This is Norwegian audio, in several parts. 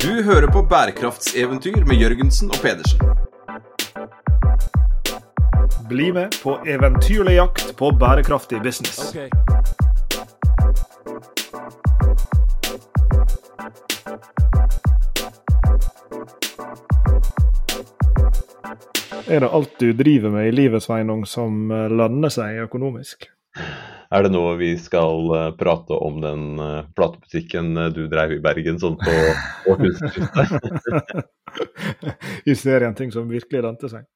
Du hører på bærekraftseventyr med Jørgensen og Pedersen. Bli med på eventyrlig jakt på bærekraftig business. Er det alt du driver med i livet, Sveinung, som eh, lønner seg økonomisk? Er det nå vi skal uh, prate om den uh, platebutikken uh, du drev i Bergen sånn på årtusenskiftet? er en ting som virkelig lønte seg.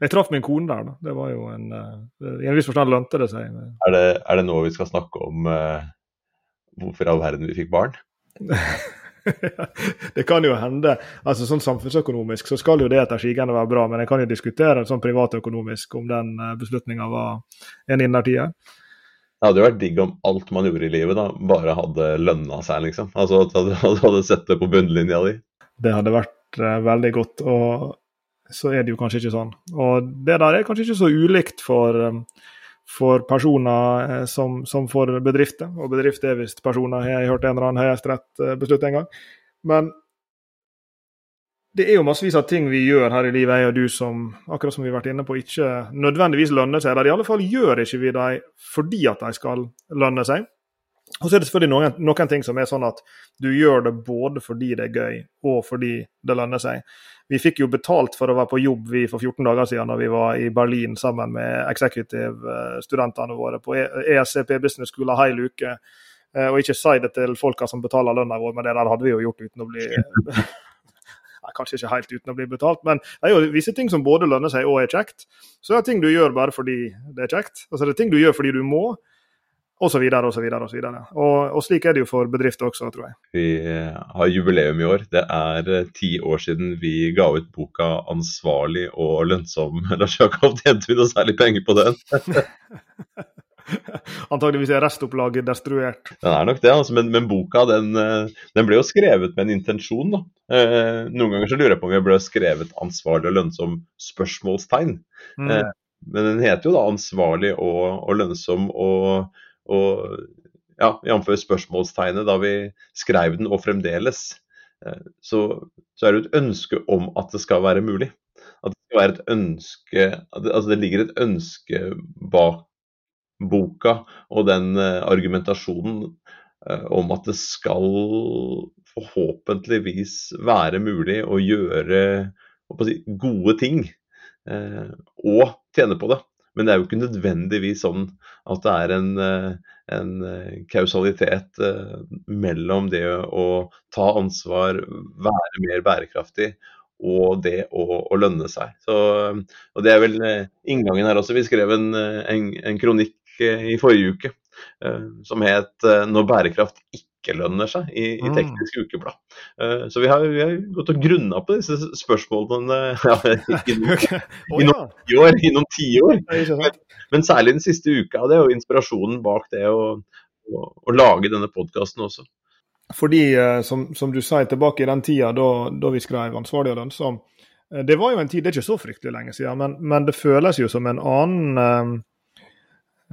Jeg traff min kone der, da. Det var jo en, I en viss forstand lønte det seg. Er det, er det nå vi skal snakke om hvorfor i all verden vi fikk barn? det kan jo hende. altså Sånn samfunnsøkonomisk så skal jo det etter sigende være bra, men jeg kan jo diskutere sånn privatøkonomisk om den beslutninga var en innertier. Det hadde jo vært digg om alt man gjorde i livet, da, bare hadde lønna seg, liksom. Altså at du hadde sett det på bunnlinja di. Det hadde vært uh, veldig godt, og så er det jo kanskje ikke sånn. Og det der er kanskje ikke så ulikt for, um, for personer uh, som, som, for bedrifter. Og bedrifter er visst personer, jeg har hørt en eller annen høyesterett en gang. Men det er jo massevis av ting vi gjør her i livet, jeg og du, som akkurat som vi har vært inne på, ikke nødvendigvis lønner seg. Eller i alle fall gjør ikke vi dem fordi at de skal lønne seg. Og så er det selvfølgelig noen, noen, ting som er sånn at du gjør det både fordi det er gøy og fordi det lønner seg. Vi fikk jo betalt for å være på jobb vi for 14 dager siden da vi var i Berlin sammen med executive-studentene våre på ESCP Business School en hel uke. Eh, og ikke si det til folka som betaler lønna vår, men det der hadde vi jo gjort uten å bli Kanskje ikke helt uten å bli betalt, men det er jo visse ting som både lønner seg og er kjekt. Så det er ting du gjør bare fordi det er kjekt, Altså det er ting du gjør fordi du må. Og og så videre. Og, og slik er det jo for bedrifter også, tror jeg. Vi eh, har jubileum i år. Det er eh, ti år siden vi ga ut boka 'Ansvarlig og lønnsom'. Lars Jakob, tjente vi noe særlig penger på den? Antageligvis er restopplaget destruert. Den er nok det, altså, men, men, boka den, eh, den, ble jo skrevet med en intensjon. Eh, noen ganger så lurer jeg på om jeg ble skrevet 'ansvarlig og lønnsom?' spørsmålstegn. Mm. Eh, men den heter jo da 'ansvarlig og, og lønnsom' og, og ja, jf. spørsmålstegnet da vi skrev den, og fremdeles. Eh, så, så er det et ønske om at det skal være mulig. At det skal være et ønske Altså det ligger et ønske bak boka og den eh, argumentasjonen eh, om at det skal forhåpentligvis være mulig å gjøre å si, gode ting eh, og tjene på det. Men det er jo ikke nødvendigvis sånn at det er en, en kausalitet mellom det å ta ansvar, være mer bærekraftig og det å, å lønne seg. Så, og Det er vel inngangen her også. Vi skrev en, en, en kronikk i forrige uke eh, som het eh, 'Når bærekraft ikke lønner seg' i, i mm. Teknisk Ukeblad. Eh, så vi har, vi har gått og grunna på disse spørsmålene ja, noen tiår. I noen tiår. Men, men særlig den siste uka. Det er jo inspirasjonen bak det å, å, å lage denne podkasten også. Fordi, som, som, du sa tilbake i den tida da, da vi skrev 'Ansvarlig og lønnsom', det var jo en tid, det er ikke så fryktelig lenge siden, men, men det føles jo som en annen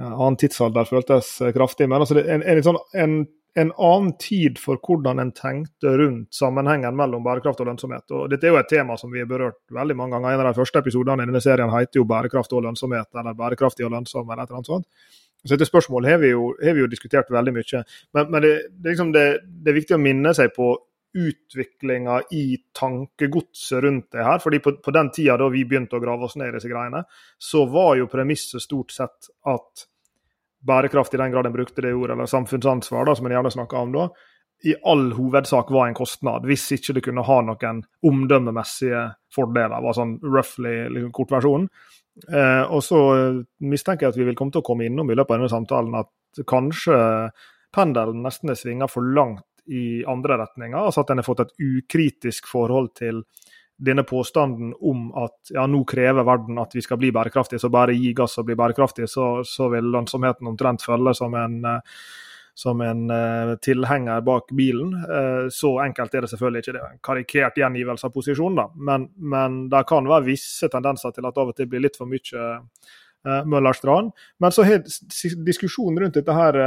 annen tidsalder føltes eh, kraftig. Men altså, en, en, sånn, en, en, annen tid for hvordan en tenkte rundt sammenhengen mellom bærekraft og lønnsomhet. Og Dette er jo et tema som vi har berørt veldig mange ganger. En av de første episodene i denne serien heter jo 'Bærekraft og lønnsomhet', eller 'Bærekraftig og lønnsom', eller et eller annet sånt. Så dette spørsmålet har vi jo, har vi jo diskutert veldig mye. Men, men det, det, liksom det, det, er viktig å minne seg på utviklinga i tankegodset rundt det her. fordi på, på den tida da vi begynte å grave oss ned i disse greiene, så var jo premisset stort sett at bærekraft i den grad en brukte det ordet, eller samfunnsansvar, da, som en gjerne snakker om da, i all hovedsak var en kostnad, hvis ikke det kunne ha noen omdømmemessige fordeler. var sånn roughly liksom, kortversjonen. Eh, og så mistenker jeg at vi vil komme til å komme innom i løpet av denne samtalen at kanskje pendelen nesten er svinga for langt i andre retninger. Altså at en har fått et ukritisk forhold til denne påstanden om at ja, nå krever verden at vi skal bli bærekraftige, så bare gi gass og bli bærekraftige, så, så vil lønnsomheten omtrent følge som en, eh, som en uh, tilhenger bak bilen. Uh, så enkelt er det selvfølgelig ikke. Det er karikert gjengivelse av posisjonen, da. Men, men det kan være visse tendenser til at av og til blir litt for mye uh, Møllerstrand. Men så har diskusjonen rundt dette her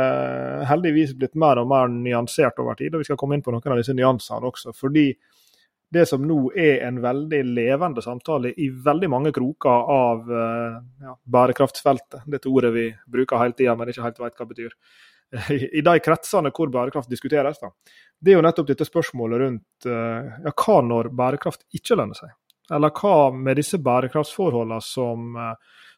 heldigvis blitt mer og mer nyansert over tid, og vi skal komme inn på noen av disse nyansene også. fordi det som nå er en veldig levende samtale i veldig mange kroker av uh, ja, bærekraftsfeltet. Dette ordet vi bruker hele tida, men ikke helt vet hva det betyr. I, de kretsene hvor bærekraft diskuteres, da. det er jo nettopp dette spørsmålet rundt ja, hva når bærekraft ikke lønner seg? Eller hva med disse bærekraftsforholdene som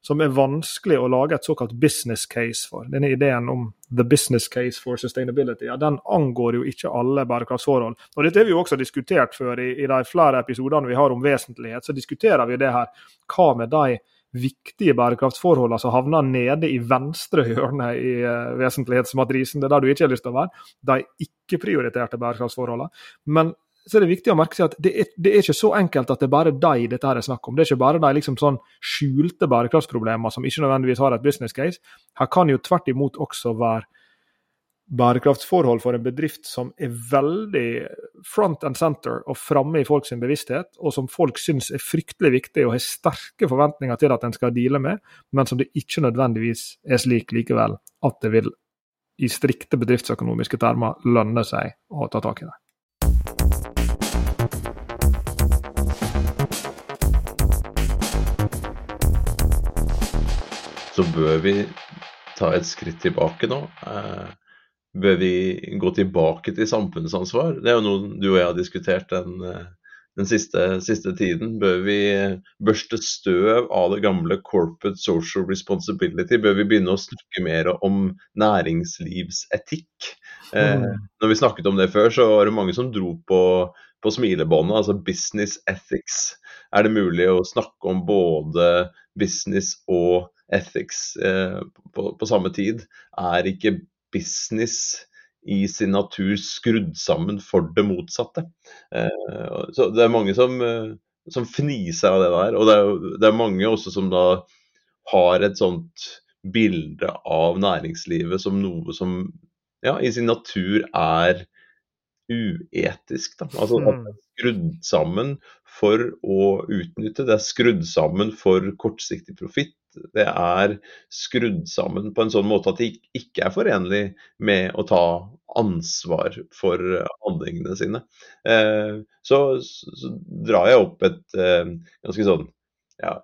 som er vanskelig å lage et såkalt business case for. Denne ideen om the business case for sustainability, ja, den angår jo ikke alle bærekraftsforhold. Og Dette har vi jo også diskutert før i, i de flere episodene vi har om vesentlighet. Så diskuterer vi det her. Hva med de viktige bærekraftsforholdene som havner nede i venstre hjørne i uh, vesentlighetsmatrisen, det er der du ikke har lyst til å være, de ikke-prioriterte bærekraftsforholdene. Men så er det viktig å merke seg at det er, det er ikke så enkelt at det er bare de dette her er snakk om. Det er ikke bare de liksom sånn skjulte bærekraftsproblemer som ikke nødvendigvis har et business case. Her kan jo tvert imot også være bærekraftsforhold for en bedrift som er veldig front and center og framme i folks bevissthet, og som folk syns er fryktelig viktig og har sterke forventninger til at en skal deale med, men som det ikke nødvendigvis er slik likevel at det vil i strikte bedriftsøkonomiske termer lønne seg å ta tak i det. Så bør vi ta et skritt tilbake nå. Eh, bør vi gå tilbake til samfunnsansvar? Det er jo noe du og jeg har diskutert den, eh, den siste, siste, tiden. Bør vi børste støv av det gamle corporate social responsibility? Bør vi begynne å snakke mer om næringslivsetikk? Eh, mm. når vi snakket om det før, så var det mange som dro på, på smilebåndet, altså business ethics. Er det mulig å snakke om både business og ethics eh, på, på, samme tid, er ikke business i sin natur skrudd sammen for det motsatte. Eh, så det er mange som, eh, som fniser av det der. Og det er, det er mange også som da har et sånt bilde av næringslivet som noe som ja, i sin natur er uetisk. Da. Altså at det er skrudd sammen for å utnytte, det er skrudd sammen for kortsiktig profitt det er skrudd sammen på en sånn måte at det ikke er forenlig med å ta ansvar for handlingene sine. Eh, så, så drar jeg opp et eh, ganske sånn ja,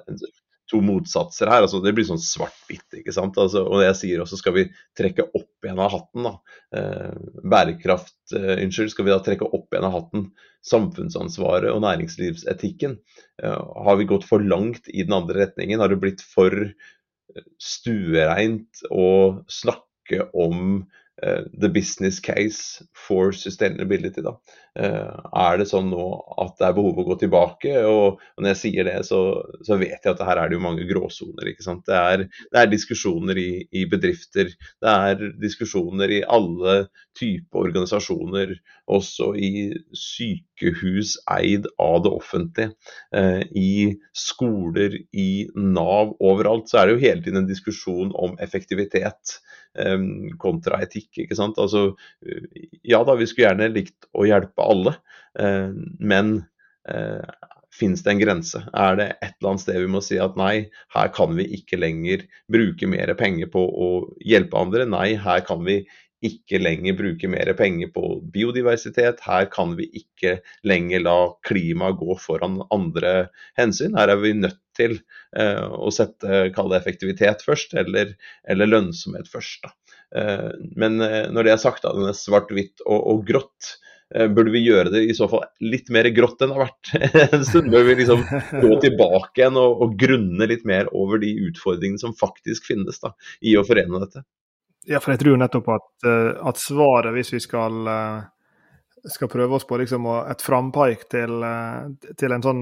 to motsatser her. altså Det blir sånn svart-hvitt. ikke sant? Altså, og jeg sier også skal vi trekke opp igjen av hatten. da, eh, Bærekraft, eh, unnskyld, skal vi da trekke opp igjen av hatten samfunnsansvaret og næringslivsetikken? Eh, har vi gått for langt i den andre retningen? Har det blitt for eh, stuereint å snakke om the business case for sustainability. Da. Uh, er det sånn nå at det er behov å gå tilbake? Og, når jeg sier det, så, så, vet jeg at her er det jo mange gråsoner. ikke sant? Det er, det er diskusjoner i, i, bedrifter, det er diskusjoner i alle typer organisasjoner, også i sykehus eid av det offentlige, uh, i skoler, i Nav, overalt. Så er det jo hele tiden en diskusjon om effektivitet kontra etikk. ikke sant? Altså, ja da, vi skulle gjerne likt å hjelpe alle, eh, men eh, finnes det en grense? Er det et eller annet sted vi må si at nei, her kan vi ikke lenger bruke mer penger på å hjelpe andre? Nei, her kan vi ikke lenger bruke mer penger på biodiversitet. Her kan vi ikke lenger la klimaet gå foran andre hensyn. Her er vi nødt til eh, å sette kall effektivitet først, eller, eller lønnsomhet først. Eh, men eh, når det er sagt, da, den er svart-hvitt og, og, grått, burde vi gjøre det i så fall litt mer grått enn det har vært en stund? Bør vi liksom gå tilbake igjen og, og, grunne litt mer over de utfordringene som faktisk finnes da, i å forene dette? Ja, for jeg tror nettopp at, at svaret, hvis vi skal skal prøve oss på liksom et frampeik til, til, en sånn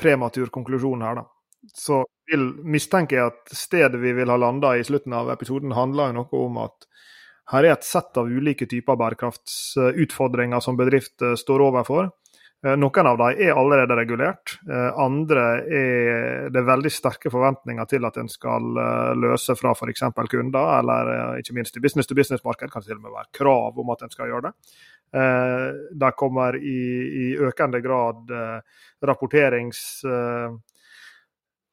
prematur konklusjon her, da. Så vil mistenke at stedet vi vil ha landa i slutten av episoden, handler jo noe om at her er et sett av ulike typer bærekraftsutfordringer som bedrifter står overfor. Eh, noen av dem er allerede regulert. Eh, andre er det veldig sterke forventninger til at en skal eh, løse fra f.eks. kunder, eller ikke minst i business-to-business-marked kan det til og med være krav om at en skal gjøre det. Det kommer i, i økende grad rapporterings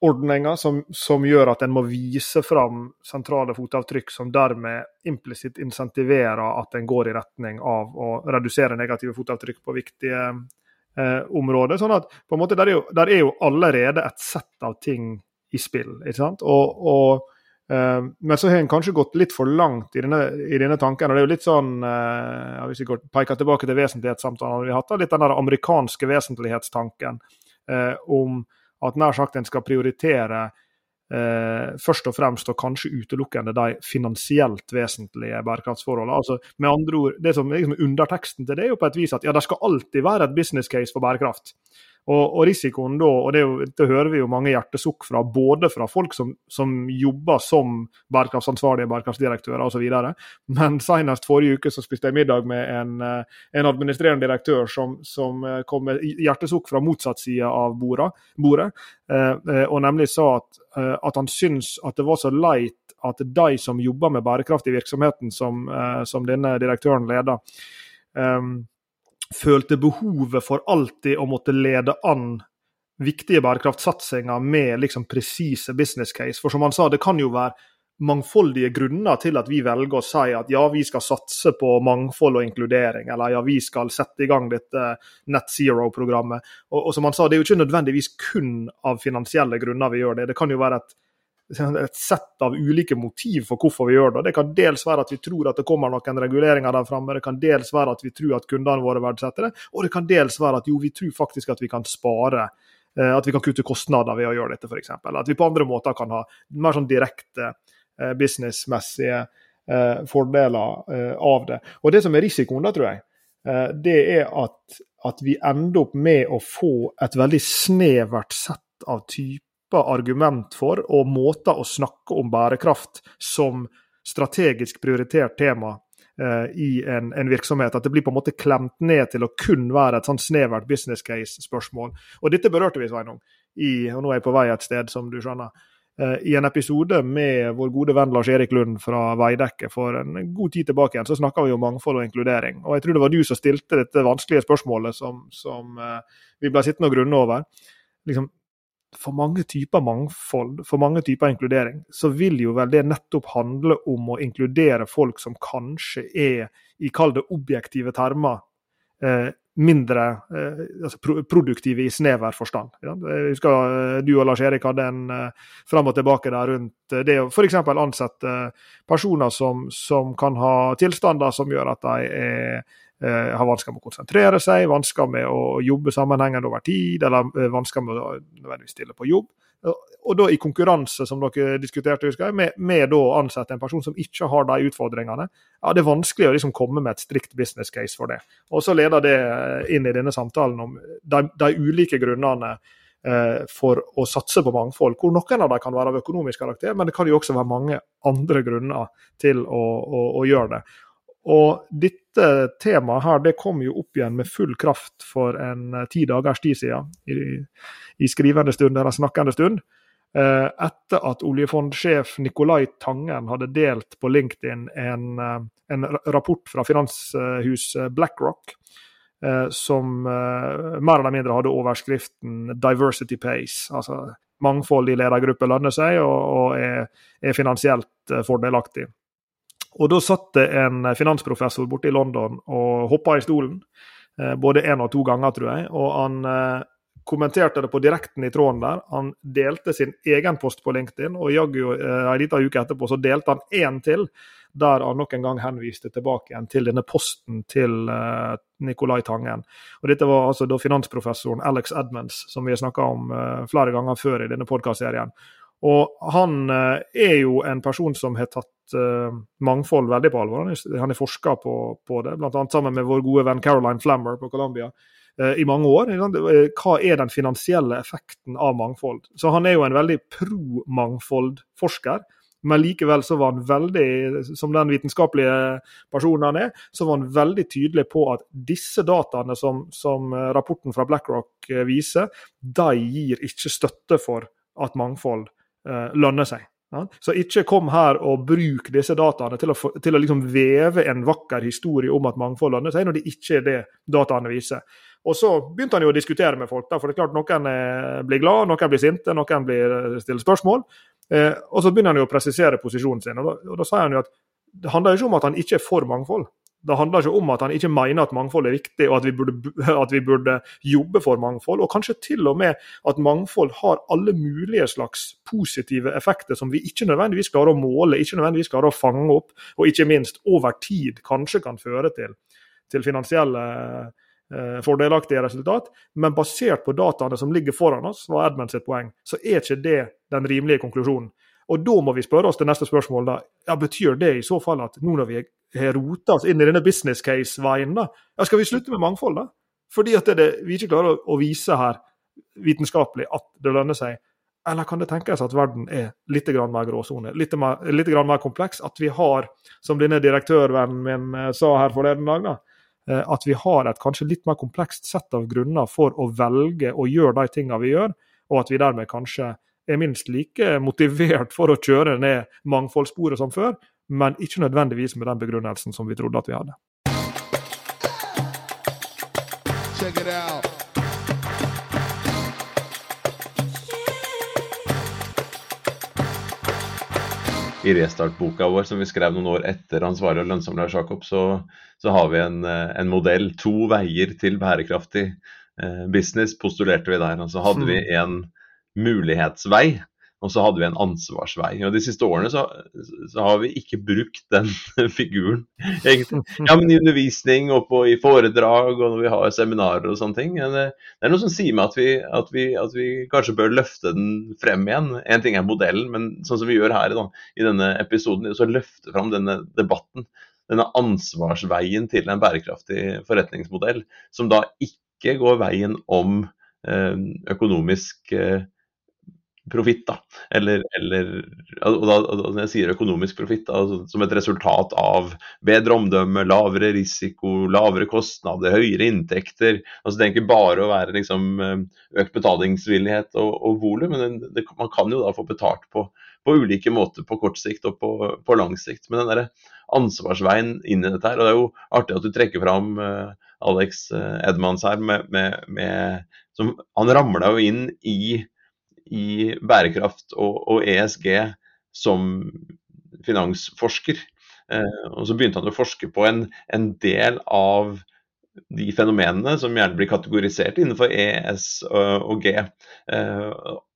ordninger som, som, gjør at en må vise fram sentrale fotavtrykk, som dermed implisitt insentiverer at en går i retning av å redusere negative fotavtrykk på viktige eh, områder. sånn at på en måte der er, jo, der er jo allerede et sett av ting i spill. ikke sant? Og, og men så har en kanskje gått litt for langt i denne, i denne tanken. og det er jo litt sånn, uh, Hvis vi går, peker tilbake til vesentlighetssamtalen vi har hatt, litt den der amerikanske vesentlighetstanken uh, om at nær sagt en skal prioritere eh, først og fremst og kanskje utelukkende de finansielt vesentlige bærekraftsforholdene. Altså, med andre ord, det som liksom Underteksten til det er jo på et vis at ja, det skal alltid være et business case for bærekraft. Og, og, risikoen da, og det, jo, det, hører vi jo mange hjertesukk fra, både fra folk som, som jobber som bærekraftsansvarlige bærekraftsdirektører osv., men senest forrige uke så spiste jeg middag med en, eh, en administrerende direktør som, som, eh, kom med hjertesukk fra motsatt side av bordet, eh, og nemlig sa at, at han syns at det var så leit at de som jobber med bærekraft i virksomheten som, som denne direktøren leder, følte behovet for alltid å måtte lede an viktige bærekraftsatsinger med liksom presise business case. For som han sa, det kan jo være mangfoldige grunner til at vi velger å si at ja, vi skal satse på mangfold og inkludering, eller ja, vi skal sette i gang dette Net Zero-programmet. Og, og, som han sa, det er jo ikke nødvendigvis kun av finansielle grunner vi gjør det. Det kan jo være et et sett av ulike motiv for hvorfor vi gjør det. Det kan dels være at vi tror at det kommer noen reguleringer der framme, det kan dels være at vi tror at kundene våre verdsetter det, og det kan dels være at jo, vi tror faktisk at vi kan spare. Eh, at vi kan kutte kostnader ved å gjøre dette, f.eks. At vi på andre måter kan ha mer sånn direkte eh, businessmessige eh, fordeler av det. Og Det som er risikoen, da, tror jeg, det er at, at vi ender opp med å få et veldig snevert sett av typer argument for, og måter å snakke om bærekraft som strategisk prioritert tema eh, i en, en, virksomhet. At det blir på en måte klemt ned til å kun være et sånn snevert business case-spørsmål. Og Dette berørte vi, Sveinung, i, og nå er jeg på vei et sted, som du skjønner. Eh, I en episode med vår gode venn Lars Erik Lund fra Veidekke for en god tid tilbake igjen, så snakka vi om mangfold og inkludering. Og Jeg tror det var du som stilte dette vanskelige spørsmålet som, som eh, vi ble sittende og grunne over. Liksom, for mange typer mangfold, for mange typer inkludering, så vil jo vel det nettopp handle om å inkludere folk som kanskje er, i kall det objektive termer, eh, mindre eh, altså produktive i snever forstand. Ja. Jeg husker eh, du og Lars Erik hadde en eh, fram og tilbake der rundt det å f.eks. ansette personer som, som, kan ha tilstander som gjør at de er eh, har vansker med å konsentrere seg, vansker med å jobbe sammenhengende over tid, eller eh, vansker med å nødvendigvis stille på jobb. Og da i konkurranse, som dere diskuterte, husker jeg, med, med å ansette en person som ikke har de utfordringene. Ja, Det er vanskelig å liksom komme med et strikt business case for det. Og Så leder det eh, inn i denne samtalen om de, de ulike grunnene eh, for å satse på mangfold. hvor Noen av dem kan være av økonomisk karakter, men det kan jo også være mange andre grunner til å, å, å gjøre det. Og dette temaet her, det kom jo opp igjen med full kraft for en eh, ti dagers tid siden, i, i skrivende stund eller snakkende stund. Eh, etter at oljefondsjef Nicolai Tangen hadde delt på LinkedIn en, eh, en rapport fra finanshuset BlackRock, som mer eller mindre hadde overskriften 'Diversity Pace'. altså Mangfold i ledergrupper lønner seg og, og er, er finansielt fordelaktig. Og da satt det en finansprofessor borte i London og hoppa i stolen. Eh, både én og to ganger, tror jeg. Og han eh, kommenterte det på direkten i tråden der. Han delte sin egen post på LinkedIn, og jaggu eh, en liten uke etterpå så delte han én til, der han nok en gang henviste tilbake igjen til denne posten til uh, Nicolai Tangen. Og Dette var altså da finansprofessoren Alex Edmonds, som vi har snakka om uh, flere ganger før i denne podkastserien. Og han uh, er jo en person som har tatt uh, mangfold veldig på alvor. Han har forska på, på, det, bl.a. sammen med vår gode venn Caroline Flammer på Columbia uh, i mange år. Hva er den finansielle effekten av mangfold? Så han er jo en veldig pro-mangfold-forsker. Men likevel så var han veldig, som den vitenskapelige personen han er, så var han veldig tydelig på at disse dataene som, som rapporten fra BlackRock viser, de gir ikke støtte for at mangfold eh, lønner seg. Ja? Så ikke kom her og bruk disse dataene til å, til å liksom veve en vakker historie om at mangfold lønner seg, når det ikke er det dataene viser. Og så begynte han jo å diskutere med folk. Da, for det er klart Noen eh, blir glad, noen blir sinte, noen blir eh, stiller spørsmål. Eh, og så begynner han jo å presisere posisjonen sin. Og da, og da sier han jo at det handler ikke om at han ikke er for mangfold. Det handler ikke om at han ikke mener at mangfold er viktig, og at vi, burde, at vi burde jobbe for mangfold. Og kanskje til og med at mangfold har alle mulige slags positive effekter som vi ikke nødvendigvis klarer å måle, ikke nødvendigvis klarer å fange opp, og ikke minst over tid kanskje kan føre til, til finansielle eh, fordelaktige resultat. Men basert på dataene som ligger foran oss, var Edmund sitt poeng, så er ikke det den rimelige konklusjonen. Og da må vi spørre oss det neste spørsmålet. da, ja, Betyr det i så fall at nå når vi har rota oss inn i denne business case-veien, da, ja, skal vi slutte med mangfold? da? Fordi at det, vi ikke klarer å vise her vitenskapelig at det lønner seg. Eller kan det tenkes at verden er litt mer gråsone, litt, mer, litt mer kompleks? At vi har, som denne direktørvennen min eh, sa her forleden dag, da, eh, at vi har et kanskje litt mer komplekst sett av grunner for å velge å gjøre de tingene vi gjør, og at vi dermed kanskje er minst like motivert for å kjøre ned mangfoldssporet som før, men ikke nødvendigvis med den begrunnelsen som vi trodde at vi hadde. Check it out. I Restart-boka vår som vi skrev noen år etter ansvarlig og lønnsom Lars Jakob, så, så, har vi en, eh, en, modell, to veier til bærekraftig eh, business, postulerte vi der. Og så hadde vi hmm. en mulighetsvei, og så hadde vi en ansvarsvei. Og De siste årene så, så har vi ikke brukt den figuren, egentlig. Ja, men I undervisning og på, i foredrag og når vi har seminarer og sånne ting. Det, det er noe som sier meg at vi, at, vi, at vi, kanskje bør løfte den frem igjen. En ting er modellen, men sånn som vi gjør her da, i denne episoden, så løfte fram denne debatten. Denne ansvarsveien til en bærekraftig forretningsmodell, som da ikke går veien om eh, økonomisk eh, profitt. da, eller, eller og da, Når jeg sier økonomisk profitt, altså, som et resultat av bedre omdømme, lavere risiko, lavere kostnader, høyere inntekter. altså Det er ikke bare å være liksom, eh, økt betalingsvillighet og, og volum, men det, man kan jo da få betalt på, på ulike måter på kort sikt og på, på lang sikt. Men den der ansvarsveien inn i dette her, og det er jo artig at du trekker fram uh, Alex uh, Edmans her, med, med, med, som, han ramla jo inn i i bærekraft og, og ESG som finansforsker. Eh, og så begynte han å forske på en, en, del av de fenomenene som gjerne blir kategorisert innenfor ES og, G. Eh,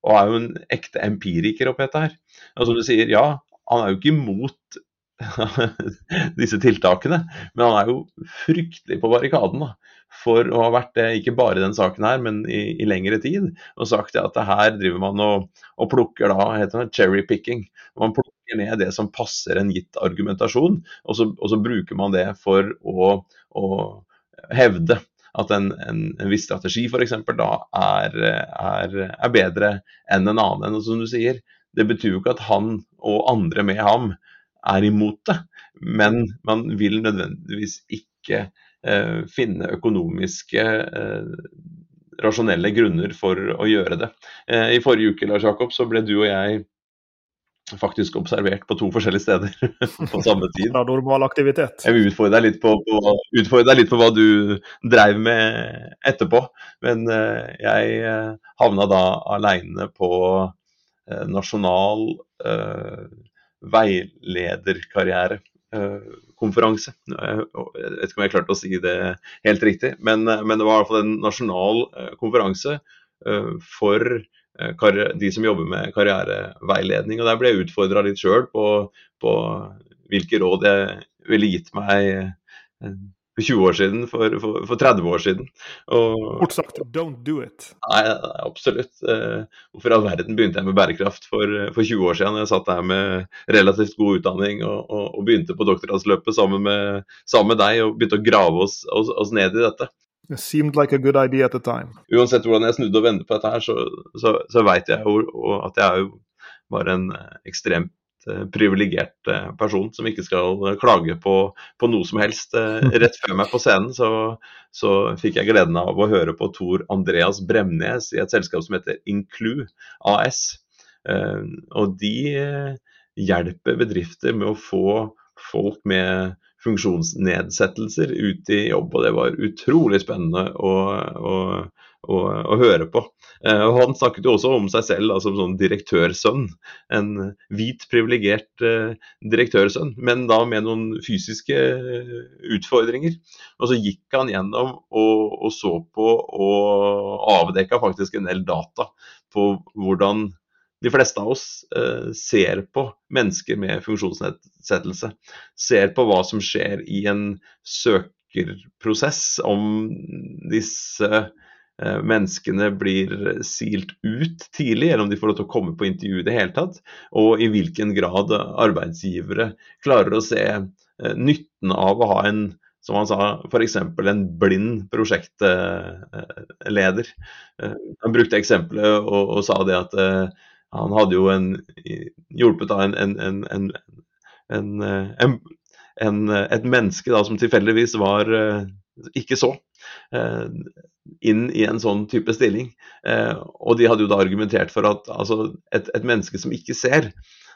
og er jo en ekte empiriker oppi dette her. Og som du sier, ja, han er jo ikke imot disse tiltakene, men han er jo fryktelig på barrikaden. da for å ha vært det ikke bare i den saken her, men i, i lengre tid. Og sagt at det her driver man og, og plukker da, heter det cherry picking. Man plukker ned det som passer en gitt argumentasjon, og så, og så bruker man det for å, å hevde at en, en, en viss strategi f.eks. da er, er, er, bedre enn en annen. Og som du sier, det betyr jo ikke at han og andre med ham er imot det, men man vil nødvendigvis ikke Eh, finne økonomiske eh, rasjonelle grunner for å gjøre det. Eh, I forrige uke Lars Jakob, så ble du og jeg faktisk observert på to forskjellige steder på samme tid. Fra normal aktivitet. Jeg vil utfordre deg litt på, på, deg litt på hva du dreiv med etterpå. Men jeg havna da aleine på nasjonal uh, veilederkarriere konferanse. Jeg vet ikke om jeg klarte å si det helt riktig, men, men det var i hvert fall en nasjonal eh, konferanse eh, for eh, de som jobber med karriereveiledning. og Der ble jeg utfordra litt sjøl på, på, hvilke råd jeg ville gitt meg for 20 år siden, for, for, for 30 år siden. Kort sagt, don't do it. Nei, absolutt. Eh, hvorfor i all verden begynte jeg med bærekraft for, for, 20 år siden? Jeg satt der med relativt god utdanning og, og, og begynte på doktorgradsløpet sammen, sammen, med deg og begynte å grave oss, oss, oss, ned i dette. It seemed like a good idea at the time. Uansett hvordan jeg snudde og vendte på dette her, så, så, så veit jeg jo at jeg er jo bare en ekstremt Eh, privilegert eh, person som ikke skal klage på, på, noe som helst. Eh, rett før meg på scenen så, så, fikk jeg gleden av å høre på Tor Andreas Bremnes i et selskap som heter Inclu AS. Og de hjelper bedrifter med å få folk med funksjonsnedsettelser ut i jobb, og det var utrolig spennende å, å, å, å høre på. Eh, han snakket jo også om seg selv da, som sånn direktørsønn. En hvit, privilegert eh, direktørsønn, men da med noen fysiske eh, utfordringer. Og så gikk han gjennom og, og så på og avdekka faktisk en del data på hvordan de fleste av oss eh, ser på mennesker med funksjonsnedsettelse. Ser på hva som skjer i en søkerprosess, om disse menneskene blir silt ut tidlig, eller om de får lov til å komme på intervju i det hele tatt. Og i hvilken grad arbeidsgivere klarer å se eh, nytten av å ha en som han sa, f.eks. en blind prosjektleder. Eh, han brukte eksempelet og, og sa det at han hadde jo en, hjulpet av en, en, en, et menneske da, som tilfeldigvis var ikke så. Inn i en sånn type stilling. Eh, og de hadde jo da argumentert for at altså, et, et, menneske som ikke ser,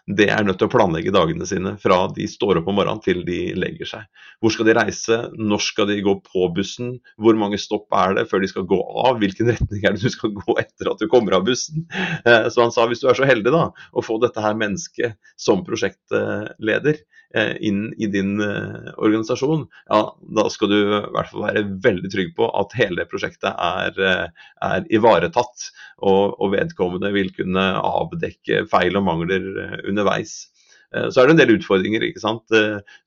det er nødt til å planlegge dagene sine fra de står opp om morgenen til de legger seg. Hvor skal de reise, når skal de gå på bussen, hvor mange stopp er det før de skal gå av, hvilken retning er det du skal gå etter at du kommer av bussen. Eh, så han sa hvis du er så heldig da, å få dette her mennesket som prosjektleder, inn i din eh, organisasjon, ja, da skal du i hvert fall være veldig trygg på at hele prosjektet er, eh, er ivaretatt. Og, og, vedkommende vil kunne avdekke feil og mangler underveis. Så er det en del utfordringer, ikke sant.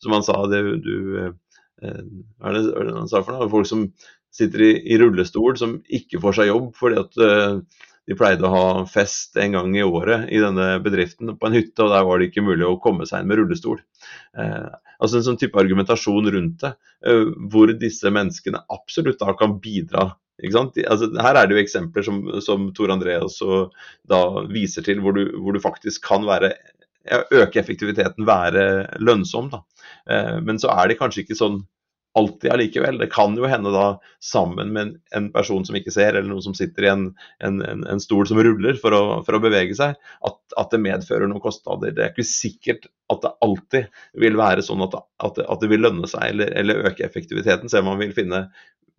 Som han sa, det, du, hva er det han sa for noe? Folk som sitter i, i, rullestol, som ikke får seg jobb fordi at de pleide å ha fest en gang i året i denne bedriften på en hytte, og der var det ikke mulig å komme seg inn med rullestol. Eh, altså En sånn type argumentasjon rundt det, eh, hvor disse menneskene absolutt da kan bidra. Altså, her er det jo eksempler som, som Tor André også viser til, hvor du, hvor du faktisk kan være øke effektiviteten, være lønnsom. Eh, men så er det kanskje ikke sånn alltid allikevel. Det kan jo hende da sammen med en, en, person som ikke ser, eller noen som sitter i en, en, en stol som ruller for å, for å bevege seg, at, at, det medfører noen kostnader. Det er ikke sikkert at det alltid vil være sånn at, at, at det vil lønne seg eller, eller, øke effektiviteten, selv om man vil finne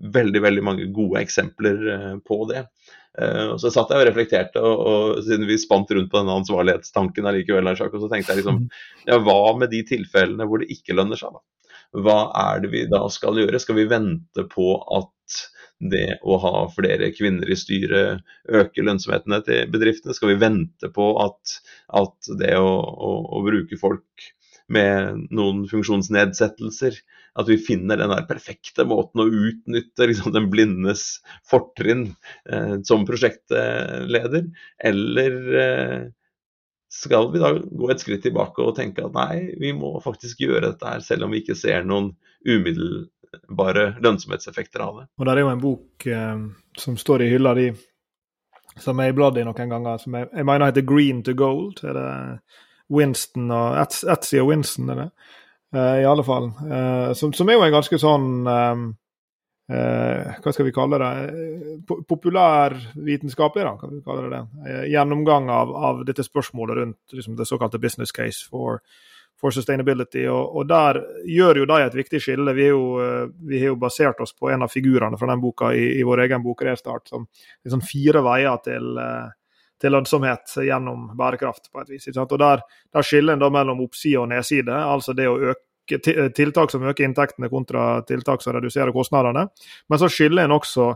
veldig veldig mange gode eksempler eh, på det. Uh, så satt jeg og reflekterte, og, og, siden vi spant rundt på denne ansvarlighetstanken allikevel, så tenkte jeg liksom ja, Hva med de tilfellene hvor det ikke lønner seg, da? Hva er det vi da skal gjøre? Skal vi vente på at det å ha flere kvinner i styret øker lønnsomheten til bedriftene? Skal vi vente på at, at det å, å, å, bruke folk med noen funksjonsnedsettelser, at vi finner den der perfekte måten å utnytte liksom, den blindes fortrinn eh, som prosjektleder? Eller eh, skal vi da gå et skritt tilbake og tenke at nei, vi må faktisk gjøre dette her, selv om vi ikke ser noen umiddelbare lønnsomhetseffekter av det. Og Det er jo en bok eh, som står i hylla di, som jeg i bladet noen ganger, som jeg, jeg, mener heter 'Green to Gold'. Er det Winston og Etsy og Winston, er det? Eh, I alle fall. Eh, som, som, er jo en ganske sånn eh, hva skal vi kalle det, eh, populærvitenskapelig, da, vi. Eh, gjennomgang av, av dette spørsmålet rundt liksom, det såkalte business case for, for sustainability. Og, og, der gjør jo de et viktig skille. Vi, jo, eh, vi, har jo basert oss på en av figurene fra den boka i, i vår egen bok Restart, som liksom fire veier til til lønnsomhet gjennom bærekraft, på et vis. Og Der, der skiller en da mellom oppside og nedside, altså det å øke Eh, tiltak som øker inntektene kontra tiltak som reduserer kostnadene. Men så skiller en også,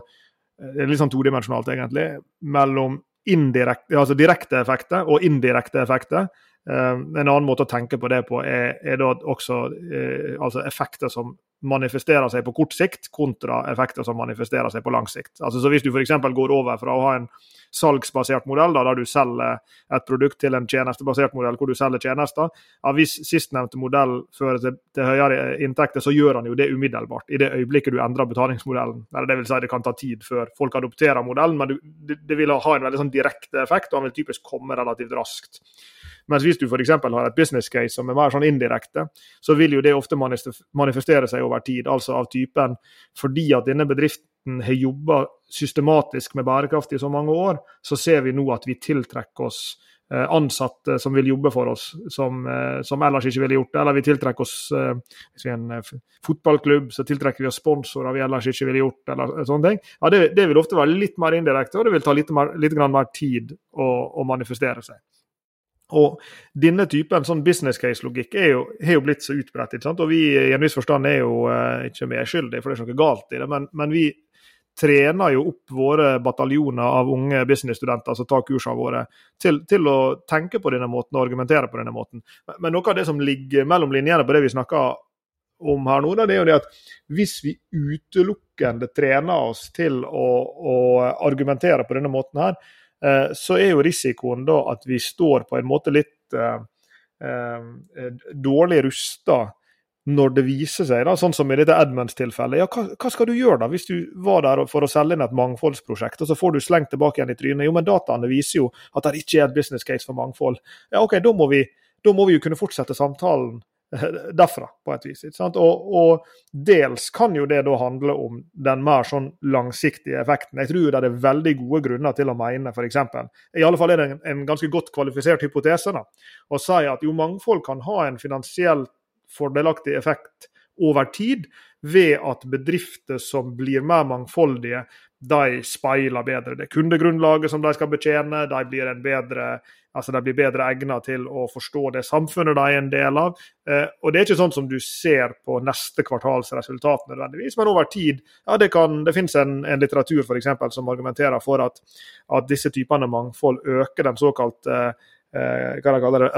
eh, litt sånn todimensjonalt egentlig, mellom indirekte, altså direkte effekter og indirekte effekter. Eh, en annen måte å tenke på det på er, er da også altså effekter som manifesterer seg på kort sikt, kontra effekter som manifesterer seg på lang sikt. Altså så Hvis du f.eks. går over fra å ha en salgsbasert modell, da, der du selger et produkt, til en tjenestebasert modell hvor du selger tjenester, ja, hvis sistnevnte modell fører til, til, høyere inntekter, så gjør han jo det umiddelbart. I det øyeblikket du endrer betalingsmodellen. Eller Det vil si det kan ta tid før folk adopterer modellen, men du, det, det, vil ha en veldig sånn direkte effekt, og han vil typisk komme relativt raskt. Mens hvis du f.eks. har et business case som er mer sånn indirekte, så vil jo det ofte manifestere seg over tid. Altså av typen fordi at denne bedriften har jobba systematisk med bærekraft i så mange år, så ser vi nå at vi tiltrekker oss eh, ansatte som vil jobbe for oss, som, eh, som ellers ikke ville gjort det. Eller vi tiltrekker oss hvis vi er en fotballklubb, så tiltrekker vi oss sponsorer vi ellers ikke ville gjort, eller sånne ting. Ja, det, det vil ofte være litt mer indirekte, og det vil ta litt, mer, litt mer tid å, å manifestere seg. Og denne typen sånn business case-logikk er jo, jo, blitt så utbredt. ikke sant? Og vi i en viss forstand er jo eh, ikke medskyldige, for det er ikke noe galt i det. Men, men, vi trener jo opp våre bataljoner av unge businessstudenter som tar kursene våre, til, til, å tenke på denne måten og argumentere på denne måten. Men, men, noe av det som ligger mellom linjene på det vi snakker om her nå, det er jo det at hvis vi utelukkende trener oss til å, å argumentere på denne måten her, så er jo risikoen da at vi står på en måte litt eh, eh, dårlig rusta når det viser seg, da, sånn som i dette Edmunds-tilfellet. Ja, hva, hva, skal du gjøre da, hvis du var der for å selge inn et mangfoldsprosjekt, og så får du slengt tilbake igjen i trynet? Jo, men dataene viser jo at det ikke er et business case for mangfold. Ja, OK, da må vi, da må vi jo kunne fortsette samtalen derfra, på et vis. Og, og, dels kan jo det da handle om den mer sånn langsiktige effekten. Jeg tror det er veldig gode grunner til å mene f.eks. I alle fall er det en, en ganske godt kvalifisert hypotese da, å si at jo mangfold kan ha en finansielt fordelaktig effekt over tid ved at bedrifter som blir mer mangfoldige, de speiler bedre det kundegrunnlaget som de skal betjene. De blir, bedre, altså de blir bedre egnet til å forstå det samfunnet de er en del av. Eh, og Det er ikke sånn som du ser på neste kvartals resultat nødvendigvis, men over tid. ja Det, kan, det finnes en, en litteratur for eksempel, som argumenterer for at, at disse typene mangfold øker den såkalte eh, hva de kaller det,